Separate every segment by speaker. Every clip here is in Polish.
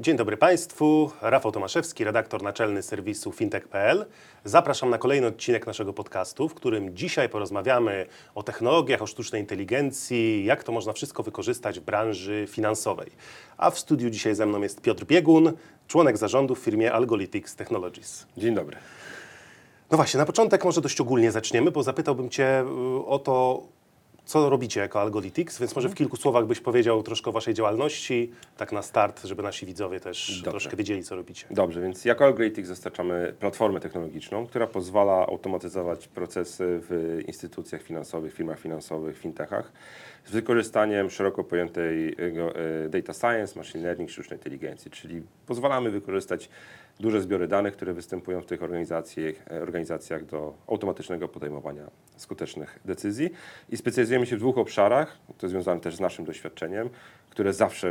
Speaker 1: Dzień dobry Państwu, Rafał Tomaszewski, redaktor naczelny serwisu fintech.pl. Zapraszam na kolejny odcinek naszego podcastu, w którym dzisiaj porozmawiamy o technologiach, o sztucznej inteligencji, jak to można wszystko wykorzystać w branży finansowej. A w studiu dzisiaj ze mną jest Piotr Biegun, członek zarządu w firmie Algolytics Technologies.
Speaker 2: Dzień dobry.
Speaker 1: No właśnie, na początek może dość ogólnie zaczniemy, bo zapytałbym Cię y, o to, co robicie jako Algolytics, więc może w kilku słowach byś powiedział troszkę o Waszej działalności, tak na start, żeby nasi widzowie też
Speaker 2: Dobrze.
Speaker 1: troszkę wiedzieli, co robicie.
Speaker 2: Dobrze, więc jako Algolytics dostarczamy platformę technologiczną, która pozwala automatyzować procesy w instytucjach finansowych, firmach finansowych, fintechach z wykorzystaniem szeroko pojętego e, data science, machine learning, sztucznej inteligencji, czyli pozwalamy wykorzystać duże zbiory danych, które występują w tych organizacjach, e, organizacjach do automatycznego podejmowania skutecznych decyzji. I specjalizujemy się w dwóch obszarach, to związane też z naszym doświadczeniem, które zawsze,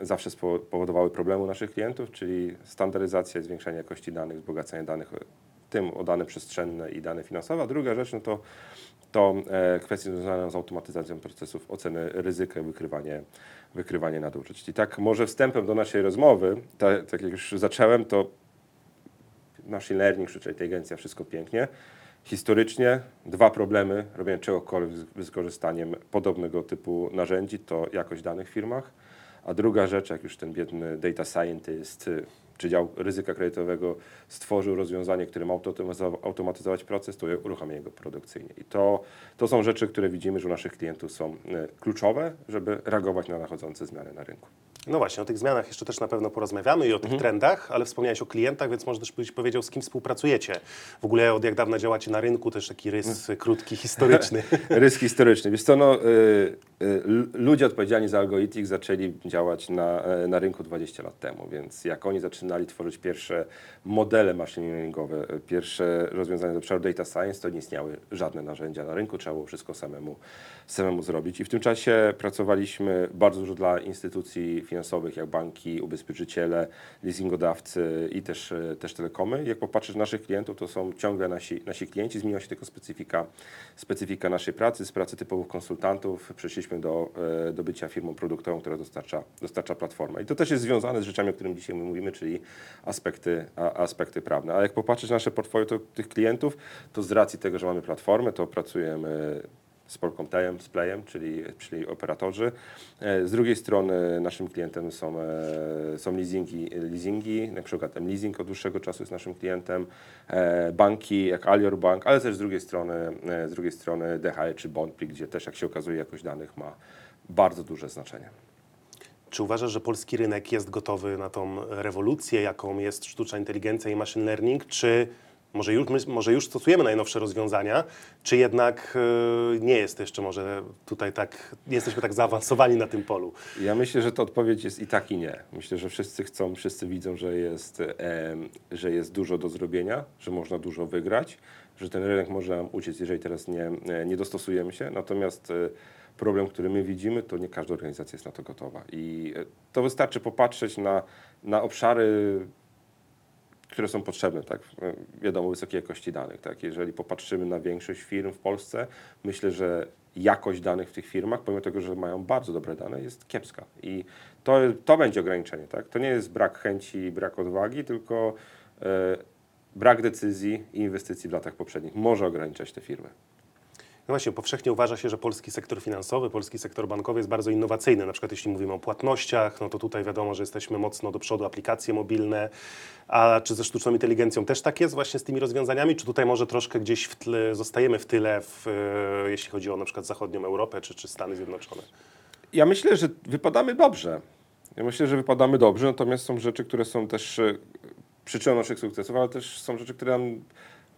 Speaker 2: e, zawsze spowodowały problemy naszych klientów, czyli standaryzacja zwiększanie jakości danych, wzbogacanie danych, w tym o dane przestrzenne i dane finansowe, a druga rzecz no to, to e, kwestie związane z automatyzacją procesów oceny ryzyka i wykrywanie, wykrywanie nadużyć. I tak może wstępem do naszej rozmowy, ta, tak jak już zacząłem, to machine learning, sztuczna inteligencja, wszystko pięknie. Historycznie dwa problemy robienia czegokolwiek z wykorzystaniem podobnego typu narzędzi to jakość danych w firmach, a druga rzecz, jak już ten biedny data scientist czy dział ryzyka kredytowego stworzył rozwiązanie, które ma automatyzowa- automatyzować proces, to uruchamianie go produkcyjnie. I to, to są rzeczy, które widzimy, że u naszych klientów są y, kluczowe, żeby reagować na nachodzące zmiany na rynku.
Speaker 1: No właśnie, o tych zmianach jeszcze też na pewno porozmawiamy i o
Speaker 2: Mhm.
Speaker 1: tych trendach, ale wspomniałeś o klientach, więc może też byś powiedział, z kim współpracujecie. W ogóle od jak dawna działacie na rynku, też taki rys krótki, historyczny.
Speaker 2: Rysk historyczny. Wiesz co, no, y, y, ludzie odpowiedzialni za Algolytics zaczęli działać na, e, na rynku 20 lat temu, więc jak oni zaczynali tworzyć pierwsze modele machine learningowe, e, pierwsze rozwiązania z obszaru data science, to nie istniały żadne narzędzia na rynku, trzeba było wszystko samemu, samemu zrobić. I w tym czasie pracowaliśmy bardzo dużo dla instytucji finansowych, jak banki, ubezpieczyciele, leasingodawcy i też, e, też telekomy. Jak popatrzysz na naszych klientów, to są ciągle nasi, nasi klienci, zmieniła się tylko specyfika, specyfika naszej pracy, z pracy typowych konsultantów przeszliśmy do, e, do bycia firmą produktową, która dostarcza, dostarcza platformę. I to też jest związane z rzeczami, o których dzisiaj my mówimy, czyli aspekty, a, aspekty prawne. A jak popatrzysz na nasze portfolio to, tych klientów, to z racji tego, że mamy platformę, to pracujemy z Polkomtejem, z Playem, czyli, czyli operatorzy. E, Z drugiej strony naszym klientem są, e, są leasingi, leasingi, na przykład M-Leasing od dłuższego czasu jest naszym klientem, e, banki jak Alior Bank, ale też z drugiej strony, z drugiej strony DHE czy Bondpli, gdzie też jak się okazuje jakość danych ma bardzo duże znaczenie.
Speaker 1: Czy uważasz, że polski rynek jest gotowy na tą rewolucję, jaką jest sztuczna inteligencja i machine learning, czy może już, może już stosujemy najnowsze rozwiązania, czy jednak y, nie jest jeszcze może tutaj tak, nie jesteśmy tak zaawansowani na tym polu?
Speaker 2: Ja myślę, że to odpowiedź jest i tak, i nie. Myślę, że wszyscy chcą, wszyscy widzą, że jest, em, że jest dużo do zrobienia, że można dużo wygrać, że ten rynek może nam uciec, jeżeli teraz nie, e, nie dostosujemy się. Natomiast e, problem, który my widzimy, to nie każda organizacja jest na to gotowa. I e, to wystarczy popatrzeć na, na obszary które są potrzebne, tak? E, Wiadomo, wysokiej jakości danych, tak? Jeżeli popatrzymy na większość firm w Polsce, myślę, że jakość danych w tych firmach, pomimo tego, że mają bardzo dobre dane, jest kiepska. I to, to będzie ograniczenie, tak? To nie jest brak chęci, brak odwagi, tylko e, brak decyzji i inwestycji w latach poprzednich może ograniczać te firmy.
Speaker 1: No właśnie, powszechnie uważa się, że polski sektor finansowy, polski sektor bankowy jest bardzo innowacyjny. Na przykład jeśli mówimy o płatnościach, no to tutaj wiadomo, że jesteśmy mocno do przodu, aplikacje mobilne. A czy ze sztuczną inteligencją też tak jest właśnie z tymi rozwiązaniami? Czy tutaj może troszkę gdzieś w tle, zostajemy w tyle, w, e, jeśli chodzi o na przykład zachodnią Europę czy, czy Stany Zjednoczone?
Speaker 2: Ja myślę, że wypadamy dobrze. Ja myślę, że wypadamy dobrze, natomiast są rzeczy, które są też e, przyczyną naszych sukcesów, ale też są rzeczy, które nam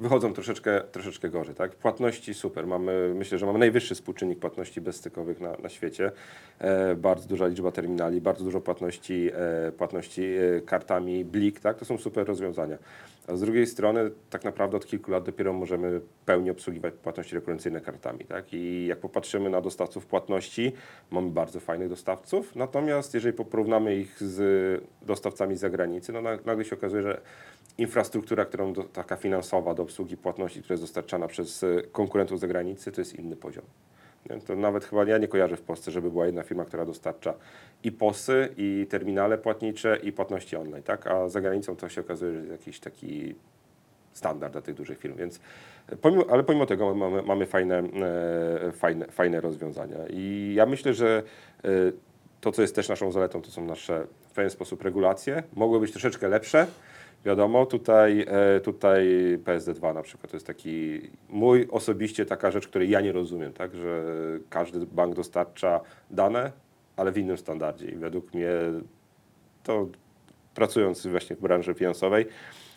Speaker 2: wychodzą troszeczkę, troszeczkę gorzej. Tak? Płatności super. Mamy, myślę, że mamy najwyższy współczynnik płatności bezstykowych na, na świecie. E, bardzo duża liczba terminali, bardzo dużo płatności, e, płatności e, kartami Blik. Tak? To są super rozwiązania. A z drugiej strony tak naprawdę od kilku lat dopiero możemy pełni obsługiwać płatności rekurencyjne kartami. Tak? I jak popatrzymy na dostawców płatności, mamy bardzo fajnych dostawców, natomiast jeżeli porównamy ich z dostawcami z zagranicy, no na- nagle się okazuje, że infrastruktura, którą do, taka finansowa do obsługi płatności, która jest dostarczana przez konkurentów z zagranicy, to jest inny poziom. To nawet chyba ja nie kojarzę w Polsce, żeby była jedna firma, która dostarcza i POSy, i terminale płatnicze, i płatności online, tak? A za granicą to się okazuje, że jest jakiś taki standard dla tych dużych firm, więc pomimo, ale pomimo tego mamy, mamy fajne, e, fajne, fajne rozwiązania i ja myślę, że e, to, co jest też naszą zaletą, to są nasze w pewien sposób regulacje. Mogły być troszeczkę lepsze, wiadomo, tutaj, e, tutaj PSD2 na przykład to jest taki mój osobiście taka rzecz, której ja nie rozumiem, tak, że każdy bank dostarcza dane, ale w innym standardzie i według mnie to pracując właśnie w branży finansowej,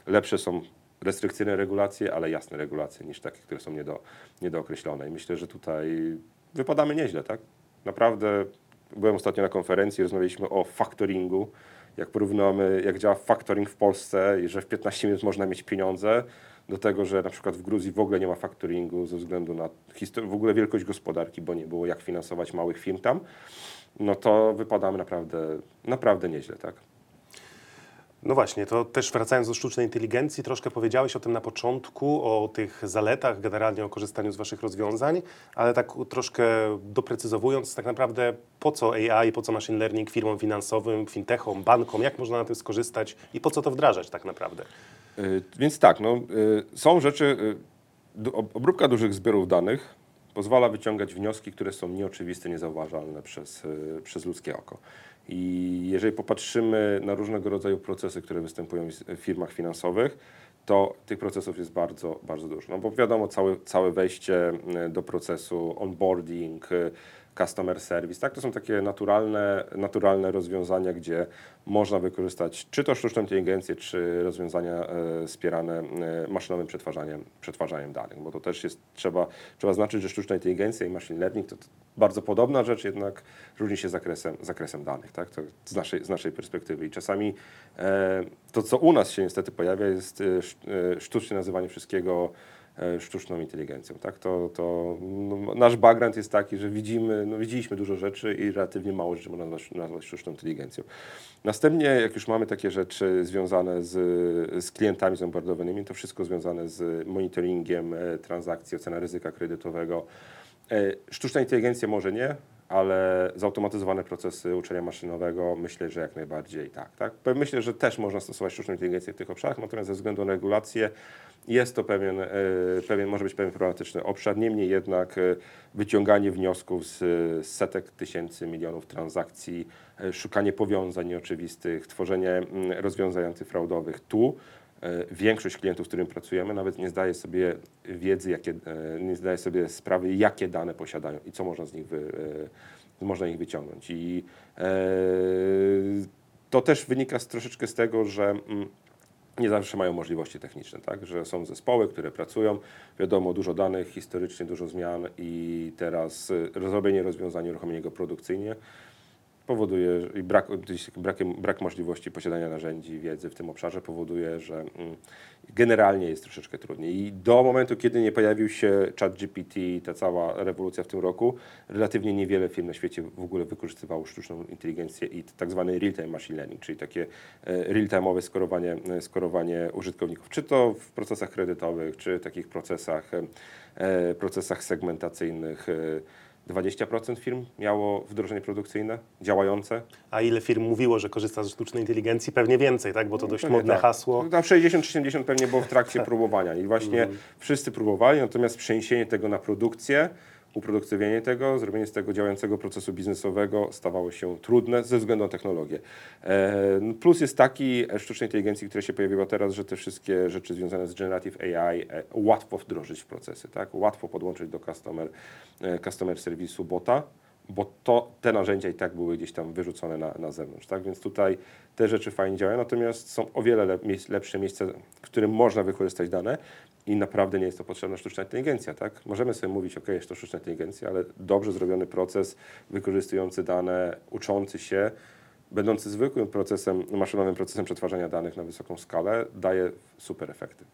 Speaker 2: lepsze są restrykcyjne regulacje, ale jasne regulacje niż takie, które są niedo, niedookreślone. I myślę, że tutaj wypadamy nieźle, tak? Naprawdę byłem ostatnio na konferencji, rozmawialiśmy o factoringu, jak porównamy, jak działa factoring w Polsce i że w 15 minut można mieć pieniądze, do tego, że na przykład w Gruzji w ogóle nie ma factoringu ze względu na w ogóle wielkość gospodarki, bo nie było jak finansować małych firm tam, no to wypadamy naprawdę, naprawdę nieźle, tak?
Speaker 1: No właśnie, to też wracając do sztucznej inteligencji, troszkę powiedziałeś o tym na początku, o tych zaletach, generalnie o korzystaniu z Waszych rozwiązań, ale tak troszkę doprecyzowując, tak naprawdę po co AI, po co machine learning firmom finansowym, fintechom, bankom, jak można na tym skorzystać i po co to wdrażać tak naprawdę?
Speaker 2: Y, Więc tak, no, y, są rzeczy, y, ob- obróbka dużych zbiorów danych pozwala wyciągać wnioski, które są nieoczywiste, niezauważalne przez, y, przez ludzkie oko. I jeżeli popatrzymy na różnego rodzaju procesy, które występują w firmach finansowych, to tych procesów jest bardzo, bardzo dużo. No bo wiadomo, całe, całe wejście y, do procesu onboarding, customer service, tak? To są takie naturalne, naturalne rozwiązania, gdzie można wykorzystać czy to sztuczną inteligencję, czy rozwiązania e, wspierane e, maszynowym przetwarzaniem, przetwarzaniem danych, bo to też jest, trzeba, trzeba znaczyć, że sztuczna inteligencja i machine learning to, to bardzo podobna rzecz, jednak różni się zakresem, zakresem danych, tak? To z, naszej, z naszej perspektywy i czasami e, to, co u nas się niestety pojawia, jest e, e, sztucznie nazywanie wszystkiego sztuczną inteligencją. Tak? To, to, no, nasz background jest taki, że widzimy, no, widzieliśmy dużo rzeczy i relatywnie mało rzeczy można nazwać, nazwać sztuczną inteligencją. Następnie, jak już mamy takie rzeczy związane z, z klientami zombardowanymi, to wszystko związane z monitoringiem e, transakcji, ocena ryzyka kredytowego. E, Sztuczna inteligencja może nie, ale zautomatyzowane procesy uczenia maszynowego myślę, że jak najbardziej tak. tak? Myślę, że też można stosować sztuczną inteligencję w tych obszarach, natomiast ze względu na regulacje jest to pewien, e, pewien może być pewien problematyczny obszar. Niemniej jednak e, wyciąganie wniosków z, z setek tysięcy, milionów transakcji, e, szukanie powiązań nieoczywistych, tworzenie mm, rozwiązań antyfraudowych tu większość klientów, z którymi pracujemy, nawet nie zdaje sobie wiedzy, jakie, e, nie zdaje sobie sprawy, jakie dane posiadają i co można z nich, wy, e, można ich wyciągnąć. I e, to też wynika z, troszeczkę z tego, że mm, nie zawsze mają możliwości techniczne, tak? że są zespoły, które pracują, wiadomo, dużo danych, historycznie dużo zmian i teraz zrobienie rozwiązania, uruchomienie go produkcyjnie powoduje, i brak, brak możliwości posiadania narzędzi, wiedzy w tym obszarze powoduje, że mm, generalnie jest troszeczkę trudniej. I do momentu, kiedy nie pojawił się ChatGPT, ta cała rewolucja w tym roku, relatywnie niewiele firm na świecie w ogóle wykorzystywało sztuczną inteligencję i tak zwany real-time machine learning, czyli takie e, real-time'owe skorowanie, e, skorowanie użytkowników, czy to w procesach kredytowych, czy takich procesach, e, procesach segmentacyjnych. E, 20% firm miało wdrożenie produkcyjne działające.
Speaker 1: A ile firm mówiło, że korzysta ze sztucznej inteligencji? Pewnie więcej, tak? Bo to dość
Speaker 2: Pewnie
Speaker 1: modne
Speaker 2: tak.
Speaker 1: hasło.
Speaker 2: Tam 60-70 pewnie było w trakcie próbowania i właśnie
Speaker 1: Mhm.
Speaker 2: wszyscy próbowali, natomiast przeniesienie tego na produkcję, uprodukcywienie tego, zrobienie z tego działającego procesu biznesowego stawało się trudne ze względu na technologię. E, Plus jest taki e, sztucznej inteligencji, która się pojawiła teraz, że te wszystkie rzeczy związane z generative AI e, łatwo wdrożyć w procesy, tak? łatwo podłączyć do customer, customer serwisu bota bo to, te narzędzia i tak były gdzieś tam wyrzucone na, na zewnątrz. Tak? Więc tutaj te rzeczy fajnie działają, natomiast są o wiele lepsze miejsca, w którym można wykorzystać dane i naprawdę nie jest to potrzebna sztuczna inteligencja. Tak? Możemy sobie mówić, ok, jest to sztuczna inteligencja, ale dobrze zrobiony proces wykorzystujący dane, uczący się, będący zwykłym procesem, maszynowym procesem przetwarzania danych na wysoką skalę, daje super efekty.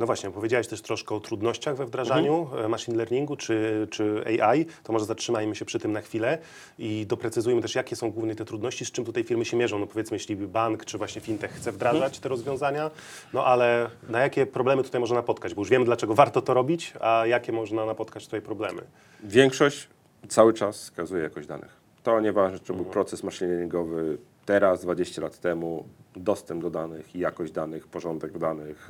Speaker 1: No właśnie, powiedziałeś też troszkę o trudnościach we wdrażaniu e, machine learningu czy, czy AI. To może zatrzymajmy się przy tym na chwilę i doprecyzujmy też, jakie są głównie te trudności, z czym tutaj firmy się mierzą. No powiedzmy, jeśli bank czy właśnie fintech chce wdrażać te rozwiązania, no ale na jakie problemy tutaj można napotkać? Bo już wiemy, dlaczego warto to robić, a jakie można napotkać tutaj problemy.
Speaker 2: Większość cały czas skazuje jakość danych. To nieważne, czy był proces machine learningowy teraz, 20 lat temu, dostęp do danych, jakość danych, porządek danych,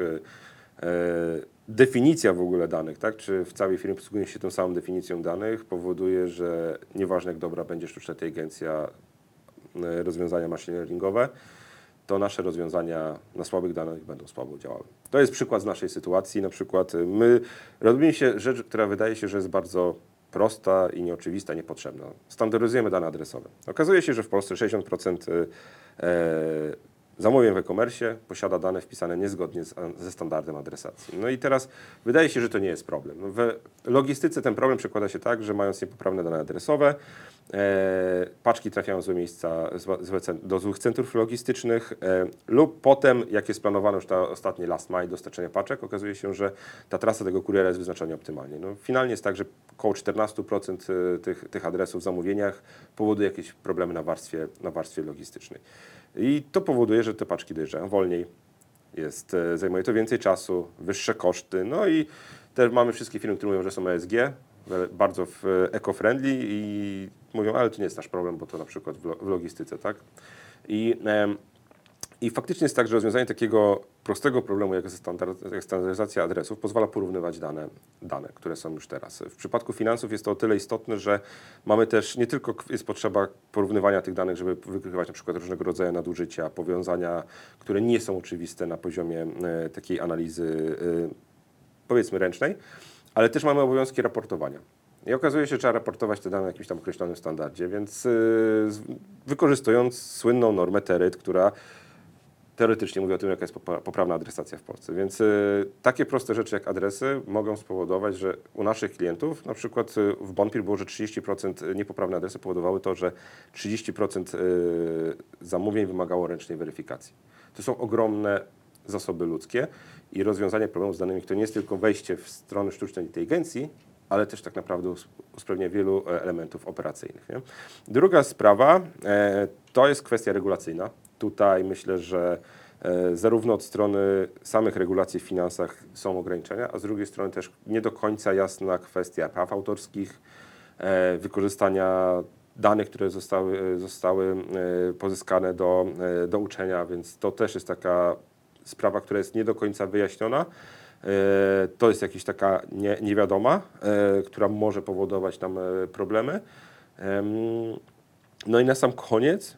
Speaker 2: definicja w ogóle danych, tak? czy w całej firmie posługuje się tą samą definicją danych, powoduje, że nieważne jak dobra będzie sztuczna inteligencja, e, rozwiązania machine learningowe, to nasze rozwiązania na słabych danych będą słabo działały. To jest przykład z naszej sytuacji. Na przykład y, my robimy się rzecz, która wydaje się, że jest bardzo prosta i nieoczywista, niepotrzebna. Standaryzujemy dane adresowe. Okazuje się, że w Polsce 60% y, e, zamówień w e-commerce posiada dane wpisane niezgodnie z, ze standardem adresacji. No i teraz wydaje się, że to nie jest problem. No W logistyce ten problem przekłada się tak, że mając niepoprawne dane adresowe, e, paczki trafiają złe miejsca, złe, złe, do złych centrów logistycznych e, lub potem, jak jest planowane już ta ostatnie last mile dostarczenia paczek, okazuje się, że ta trasa tego kuriera jest wyznaczona nieoptymalnie. No, finalnie jest tak, że około 14% e, tych, tych adresów w zamówieniach powoduje jakieś problemy na warstwie, na warstwie logistycznej. I to powoduje, że te paczki dojeżdżają wolniej, jest, e, zajmuje to więcej czasu, wyższe koszty. No i też mamy wszystkie firmy, które mówią, że są ESG, bardzo e, eco-friendly i mówią, ale to nie jest nasz problem, bo to na przykład w, lo- w logistyce, tak? I, I faktycznie jest tak, że rozwiązanie takiego prostego problemu, jak jak standaryzacja adresów, pozwala porównywać dane, dane, które są już teraz. W przypadku finansów jest to o tyle istotne, że mamy też, nie tylko jest potrzeba porównywania tych danych, żeby wykrywać na przykład różnego rodzaju nadużycia, powiązania, które nie są oczywiste na poziomie e, takiej analizy, e, powiedzmy ręcznej, ale też mamy obowiązki raportowania. I okazuje się, że trzeba raportować te dane w jakimś tam określonym standardzie, więc yy, wykorzystując słynną normę TERYT, która teoretycznie mówi o tym, jaka jest poprawna adresacja w Polsce. Więc y, takie proste rzeczy jak adresy mogą spowodować, że u naszych klientów, na przykład y, w Bonpir było, że 30% niepoprawne adresy powodowały to, że 30% y, zamówień wymagało ręcznej weryfikacji. To są ogromne zasoby ludzkie i rozwiązanie problemu z danymi to nie jest tylko wejście w stronę sztucznej inteligencji, ale też tak naprawdę us- usprawnia wielu e, elementów operacyjnych. Nie? Druga sprawa e, to jest kwestia regulacyjna. Tutaj myślę, że e, zarówno od strony samych regulacji w finansach są ograniczenia, a z drugiej strony też nie do końca jasna kwestia praw autorskich, e, wykorzystania danych, które zostały, e, zostały pozyskane do, do uczenia, więc to też jest taka sprawa, która jest nie do końca wyjaśniona. To jest jakaś taka nie, niewiadoma, która może powodować nam e, problemy. Em, No i na sam koniec,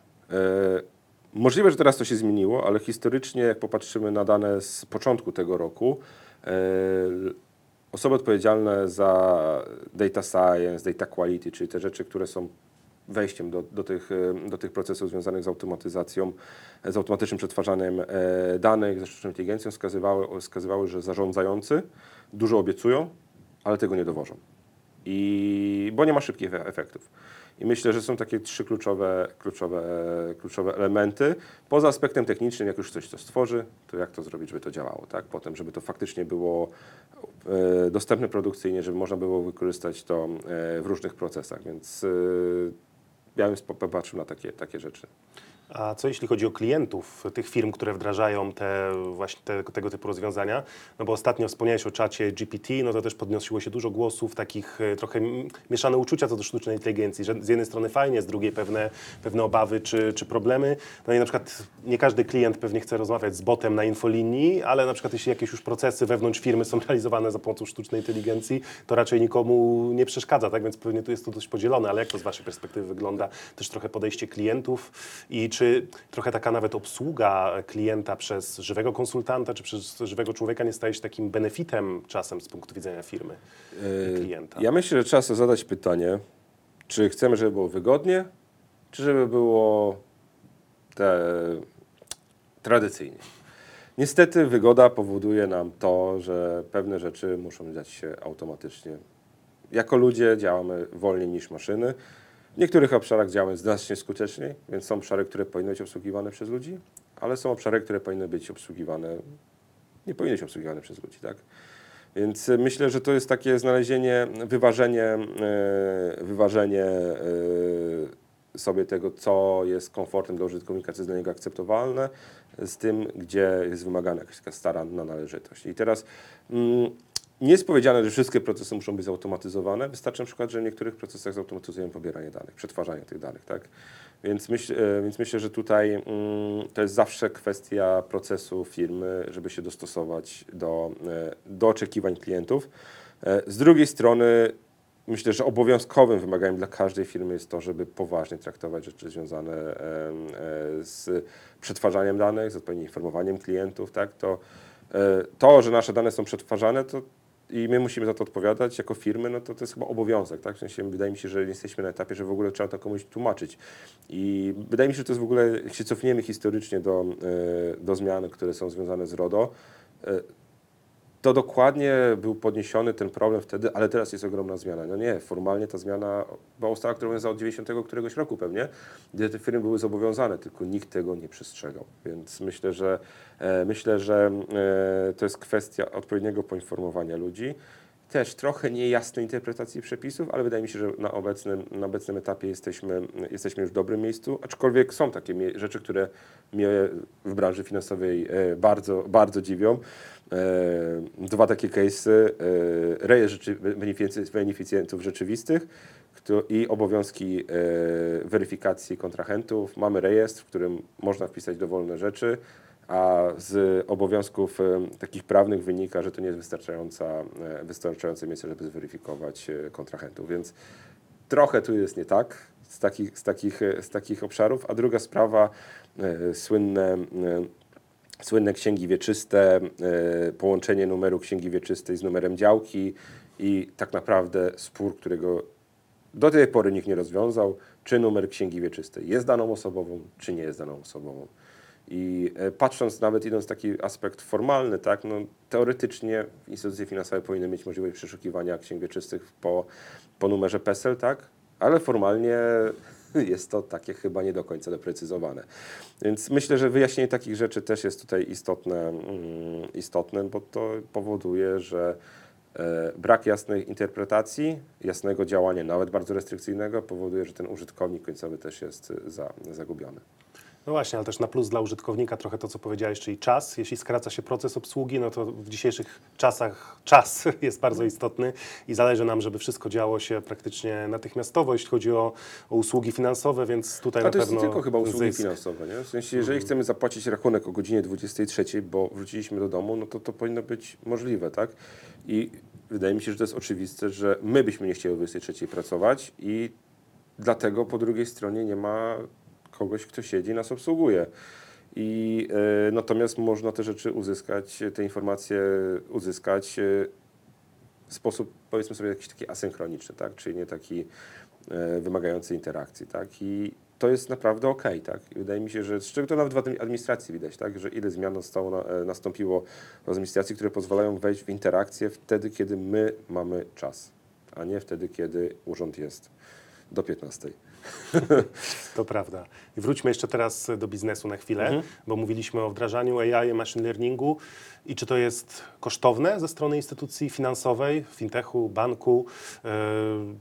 Speaker 2: możliwe, że teraz to się zmieniło, ale historycznie, jak popatrzymy na dane z początku tego roku, e, osoby odpowiedzialne za data science, data quality, czyli te rzeczy, które są wejściem do, do, tych, e, do tych procesów związanych z automatyzacją, z automatycznym przetwarzaniem e, danych, ze sztuczną inteligencją, wskazywały, wskazywały, że zarządzający dużo obiecują, ale tego nie dowożą. I, bo nie ma szybkich efektów. I myślę, że są takie trzy kluczowe, kluczowe, kluczowe elementy. Poza aspektem technicznym, jak już coś to stworzy, to jak to zrobić, żeby to działało, tak? Potem, żeby to faktycznie było e, dostępne produkcyjnie, żeby można było wykorzystać to e, w różnych procesach, więc e, ja bym popatrzył na takie, takie rzeczy.
Speaker 1: A co jeśli chodzi o klientów tych firm, które wdrażają te właśnie te, tego typu rozwiązania? No bo ostatnio wspomniałeś o czacie GPT, no to też podnosiło się dużo głosów, takich e, trochę mieszane uczucia co do sztucznej inteligencji, że z jednej strony fajnie, z drugiej pewne, pewne obawy czy, czy problemy. No i na przykład nie każdy klient pewnie chce rozmawiać z botem na infolinii, ale na przykład jeśli jakieś już procesy wewnątrz firmy są realizowane za pomocą sztucznej inteligencji, to raczej nikomu nie przeszkadza, tak? Więc pewnie tu jest to dość podzielone, ale jak to z Waszej perspektywy wygląda? Też trochę podejście klientów i czy trochę taka nawet obsługa klienta przez żywego konsultanta czy przez żywego człowieka nie staje się takim benefitem czasem z punktu widzenia firmy i klienta?
Speaker 2: Ja myślę, że trzeba sobie zadać pytanie, czy chcemy, żeby było wygodnie, czy żeby było te tradycyjnie. Niestety wygoda powoduje nam to, że pewne rzeczy muszą dziać się automatycznie. Jako ludzie działamy wolniej niż maszyny. W niektórych obszarach działamy znacznie skuteczniej, więc są obszary, które powinny być obsługiwane przez ludzi, ale są obszary, które powinny być obsługiwane nie powinny być obsługiwane przez ludzi, tak? Więc myślę, że to jest takie znalezienie, wyważenie, e, wyważenie e, sobie tego, co jest komfortem dla użytkownika, co jest dla niego akceptowalne, z tym, gdzie jest wymagana jakaś taka staranna należytość. I teraz mm, nie jest powiedziane, że wszystkie procesy muszą być zautomatyzowane. Wystarczy na przykład, że w niektórych procesach zautomatyzujemy pobieranie danych, przetwarzanie tych danych, tak? Więc, myśl, e, więc myślę, że tutaj mm, to jest zawsze kwestia procesu firmy, żeby się dostosować do, e, do oczekiwań klientów. E, Z drugiej strony myślę, że obowiązkowym wymaganiem dla każdej firmy jest to, żeby poważnie traktować rzeczy związane z przetwarzaniem danych, z odpowiednim informowaniem klientów. Tak? To, to, że nasze dane są przetwarzane, to i my musimy za to odpowiadać jako firmy, no to to jest chyba obowiązek, tak? W sensie wydaje mi się, że jesteśmy na etapie, że w ogóle trzeba to komuś tłumaczyć. I wydaje mi się, że to jest w ogóle, jak się cofniemy historycznie do, e, do zmian, które są związane z RODO, e, to dokładnie był podniesiony ten problem wtedy, ale teraz jest ogromna zmiana. No nie, formalnie ta zmiana była ustawa, która obowiązała od 90 któregoś roku pewnie, gdzie te firmy były zobowiązane, tylko nikt tego nie przestrzegał. Więc myślę, że e, myślę, że e, to jest kwestia odpowiedniego poinformowania ludzi. Też trochę niejasnej interpretacji przepisów, ale wydaje mi się, że na obecnym, na obecnym etapie jesteśmy, jesteśmy już w dobrym miejscu, aczkolwiek są takie rzeczy, które mnie w branży finansowej e, bardzo, bardzo dziwią. E, Dwa takie case'y, e, rejestr beneficjentów rzeczywistych i obowiązki weryfikacji kontrahentów. Mamy rejestr, w którym można wpisać dowolne rzeczy, a z obowiązków e, takich prawnych wynika, że to nie jest wystarczająca, e, wystarczające miejsce, żeby zweryfikować e, kontrahentów. Więc trochę tu jest nie tak z takich, z takich, z takich obszarów. A druga sprawa, słynne, słynne księgi wieczyste, połączenie numeru księgi wieczystej z numerem działki i tak naprawdę spór, którego do tej pory nikt nie rozwiązał, czy numer księgi wieczystej jest daną osobową, czy nie jest daną osobową. I e, patrząc nawet idąc taki aspekt formalny, tak, no, teoretycznie instytucje finansowe powinny mieć możliwość przeszukiwania księg wieczystych po, po numerze PESEL, tak, ale formalnie jest to takie chyba nie do końca doprecyzowane. Więc myślę, że wyjaśnienie takich rzeczy też jest tutaj istotne, mm, istotne bo to powoduje, że e, brak jasnej interpretacji, jasnego działania, nawet bardzo restrykcyjnego, powoduje, że ten użytkownik końcowy też jest e, za, zagubiony.
Speaker 1: No właśnie, ale też na plus dla użytkownika trochę to, co powiedziałeś, czyli czas. Jeśli skraca się proces obsługi, no to w dzisiejszych czasach czas jest bardzo istotny i zależy nam, żeby wszystko działo się praktycznie natychmiastowo, jeśli chodzi o, o usługi finansowe, więc tutaj
Speaker 2: A
Speaker 1: na
Speaker 2: to jest
Speaker 1: pewno
Speaker 2: nie tylko chyba usługi
Speaker 1: zysk.
Speaker 2: finansowe, nie? W sensie, jeżeli chcemy zapłacić rachunek o godzinie 23, bo wróciliśmy do domu, no to to powinno być możliwe, tak? I wydaje mi się, że to jest oczywiste, że my byśmy nie chcieli o 23 pracować i dlatego po drugiej stronie nie ma kogoś, kto siedzi i nas obsługuje. I e, natomiast można te rzeczy uzyskać, te informacje uzyskać e, w sposób, powiedzmy sobie, jakiś taki asynchroniczny, tak? czyli nie taki e, wymagający interakcji. Tak? I to jest naprawdę ok. Tak? I wydaje mi się, że z czego to nawet w admi- administracji widać, tak? że ile zmian zostało na, e, nastąpiło w administracji, które pozwalają wejść w interakcję wtedy, kiedy my mamy czas, a nie wtedy, kiedy urząd jest do 15.
Speaker 1: To prawda. I wróćmy jeszcze teraz do biznesu na chwilę,
Speaker 2: Mhm.
Speaker 1: bo mówiliśmy o wdrażaniu AI, machine learningu i czy to jest kosztowne ze strony instytucji finansowej, fintechu, banku, yy,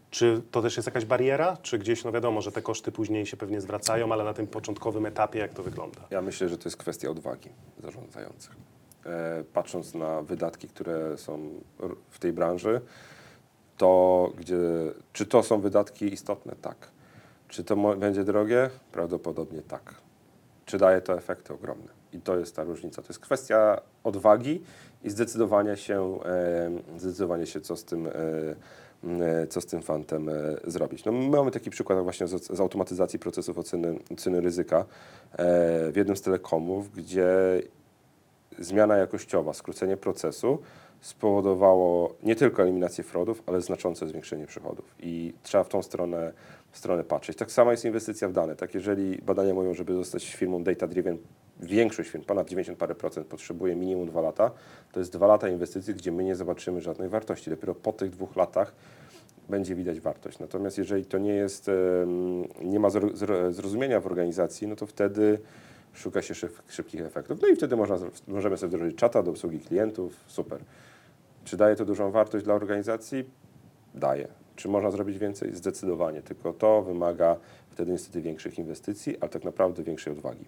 Speaker 1: czy to też jest jakaś bariera, czy gdzieś, no wiadomo, że te koszty później się pewnie zwracają, ale na tym początkowym etapie jak to wygląda?
Speaker 2: Ja myślę, że to jest kwestia odwagi zarządzających. E, patrząc na wydatki, które są w tej branży, to gdzie, czy to są wydatki istotne? Tak. Czy to będzie drogie? Prawdopodobnie tak. Czy daje to efekty ogromne? I to jest ta różnica. To jest kwestia odwagi i zdecydowania się, e, zdecydowania się co z tym, e, e, co z tym fantem e, zrobić. No, my mamy taki przykład właśnie z, z automatyzacji procesów oceny, oceny ryzyka e, w jednym z telekomów, gdzie zmiana jakościowa, skrócenie procesu spowodowało nie tylko eliminację fraudów, ale znaczące zwiększenie przychodów. I trzeba w tą stronę, w stronę patrzeć. Tak samo jest inwestycja w dane. Tak, jeżeli badania mówią, żeby zostać firmą data-driven, większość firm, ponad 90 parę procent, potrzebuje minimum dwa lata, to jest dwa lata inwestycji, gdzie my nie zobaczymy żadnej wartości. Dopiero po tych dwóch latach będzie widać wartość. Natomiast jeżeli to nie jest, nie ma zro- zro- zrozumienia w organizacji, no to wtedy szuka się szyb, szybkich efektów. No i wtedy można, możemy sobie wdrożyć czata do obsługi klientów, super. Czy daje to dużą wartość dla organizacji? Daje. Czy można zrobić więcej? Zdecydowanie. Tylko to wymaga wtedy niestety większych inwestycji, ale tak naprawdę większej odwagi.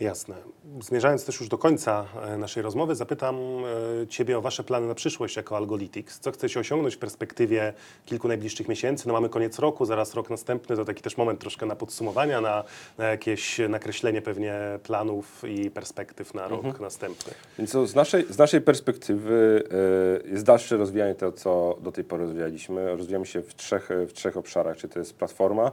Speaker 1: Jasne. Zmierzając też już do końca e, naszej rozmowy, zapytam e, Ciebie o Wasze plany na przyszłość jako Algolytics. Co chcecie osiągnąć w perspektywie kilku najbliższych miesięcy? No mamy koniec roku, zaraz rok następny, to taki też moment troszkę na podsumowania, na, na jakieś nakreślenie pewnie planów i perspektyw na rok następny.
Speaker 2: Więc z, naszej, z naszej perspektywy y, jest dalsze rozwijanie tego, co do tej pory rozwijaliśmy. Rozwijamy się w trzech, w trzech obszarach, czy to jest platforma,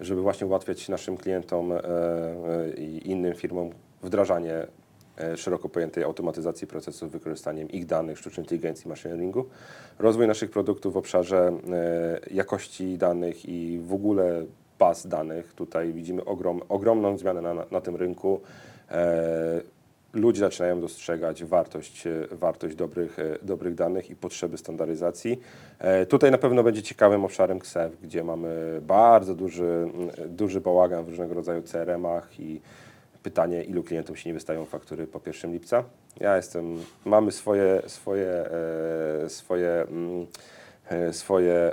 Speaker 2: żeby właśnie ułatwiać naszym klientom e, e, i innym firmom wdrażanie e, szeroko pojętej automatyzacji procesów wykorzystaniem ich danych, sztucznej inteligencji, machine learningu. Rozwój naszych produktów w obszarze jakości danych i w ogóle baz danych. Tutaj widzimy ogrom, ogromną zmianę na, na tym rynku. Ludzie zaczynają dostrzegać wartość, e, wartość dobrych, e, dobrych danych i potrzeby standaryzacji. E, Tutaj na pewno będzie ciekawym obszarem KSEW, gdzie mamy bardzo duży, mm, duży bałagan w różnego rodzaju CRM-ach i pytanie, ilu klientom się nie wystawią faktury po 1 lipca. Ja jestem, mamy swoje, swoje, swoje, mm, swoje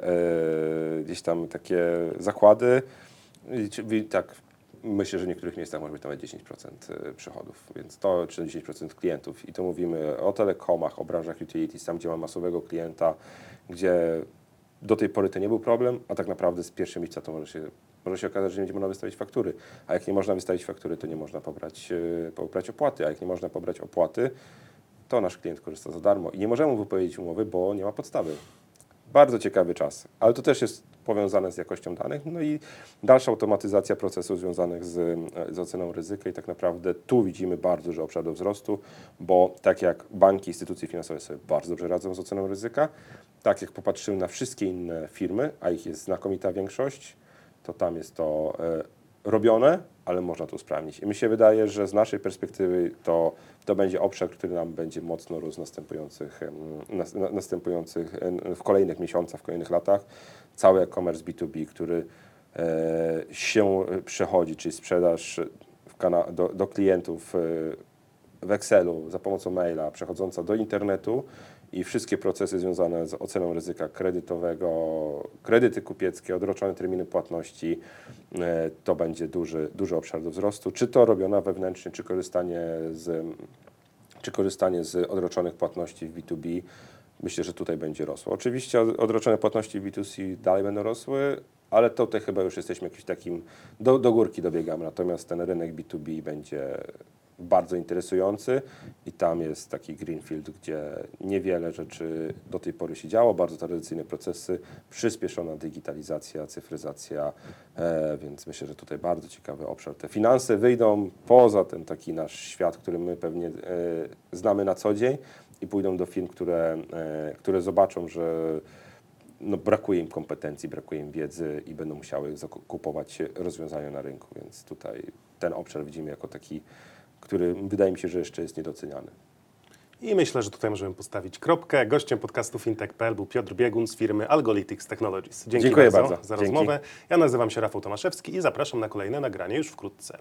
Speaker 2: gdzieś tam takie zakłady. Tak myślę, że w niektórych miejscach może być nawet 10% przychodów, więc to czy 10% klientów. I to mówimy o telekomach, o branżach utilities, tam gdzie ma masowego klienta, gdzie do tej pory to nie był problem, a tak naprawdę z pierwszym lipca to może się, może się okazać, że nie będzie można wystawić faktury. A jak nie można wystawić faktury, to nie można pobrać, e, pobrać opłaty, a jak nie można pobrać opłaty, to nasz klient korzysta za darmo i nie możemy wypowiedzieć umowy, bo nie ma podstawy. Bardzo ciekawy czas, ale to też jest powiązane z jakością danych, no i dalsza automatyzacja procesów związanych z, e, z oceną ryzyka. I tak naprawdę tu widzimy bardzo duży obszar do wzrostu, bo tak jak banki, instytucje finansowe sobie bardzo dobrze radzą z oceną ryzyka, tak jak popatrzymy na wszystkie inne firmy, a ich jest znakomita większość, to tam jest to e, robione, ale można to usprawnić. I mi się wydaje, że z naszej perspektywy to, to będzie obszar, który nam będzie mocno rósł następujących, następujących w kolejnych miesiącach, w kolejnych latach. Cały e-commerce B2B, który e, się przechodzi, czyli sprzedaż do, do klientów e, w Excelu za pomocą maila, przechodząca do internetu i wszystkie procesy związane z oceną ryzyka kredytowego, kredyty kupieckie, odroczone terminy płatności, e, to będzie duży, duży obszar do wzrostu. Czy to robione wewnętrznie, czy korzystanie z, czy korzystanie z odroczonych płatności w B2B, myślę, że tutaj będzie rosło. Oczywiście od- odroczone płatności w B2C dalej będą rosły, ale tutaj chyba już jesteśmy jakimś takim, do, do górki dobiegamy, natomiast ten rynek B2B będzie bardzo interesujący i tam jest taki greenfield, gdzie niewiele rzeczy do tej pory się działo, bardzo tradycyjne procesy, przyspieszona digitalizacja, cyfryzacja, e, więc myślę, że tutaj bardzo ciekawy obszar. Te finanse wyjdą poza ten taki nasz świat, który my pewnie e, znamy na co dzień i pójdą do firm, które, e, które zobaczą, że no, brakuje im kompetencji, brakuje im wiedzy i będą musiały kupować rozwiązania na rynku, więc tutaj ten obszar widzimy jako taki, który wydaje mi się, że jeszcze jest niedoceniany.
Speaker 1: I myślę, że tutaj możemy postawić kropkę. Gościem podcastu fintech.pl był Piotr Biegun z firmy Algolytics Technologies. Dzięki
Speaker 2: Dziękuję
Speaker 1: bardzo,
Speaker 2: bardzo.
Speaker 1: za
Speaker 2: Dzięki.
Speaker 1: rozmowę. Ja nazywam się Rafał Tomaszewski i zapraszam na kolejne nagranie już wkrótce.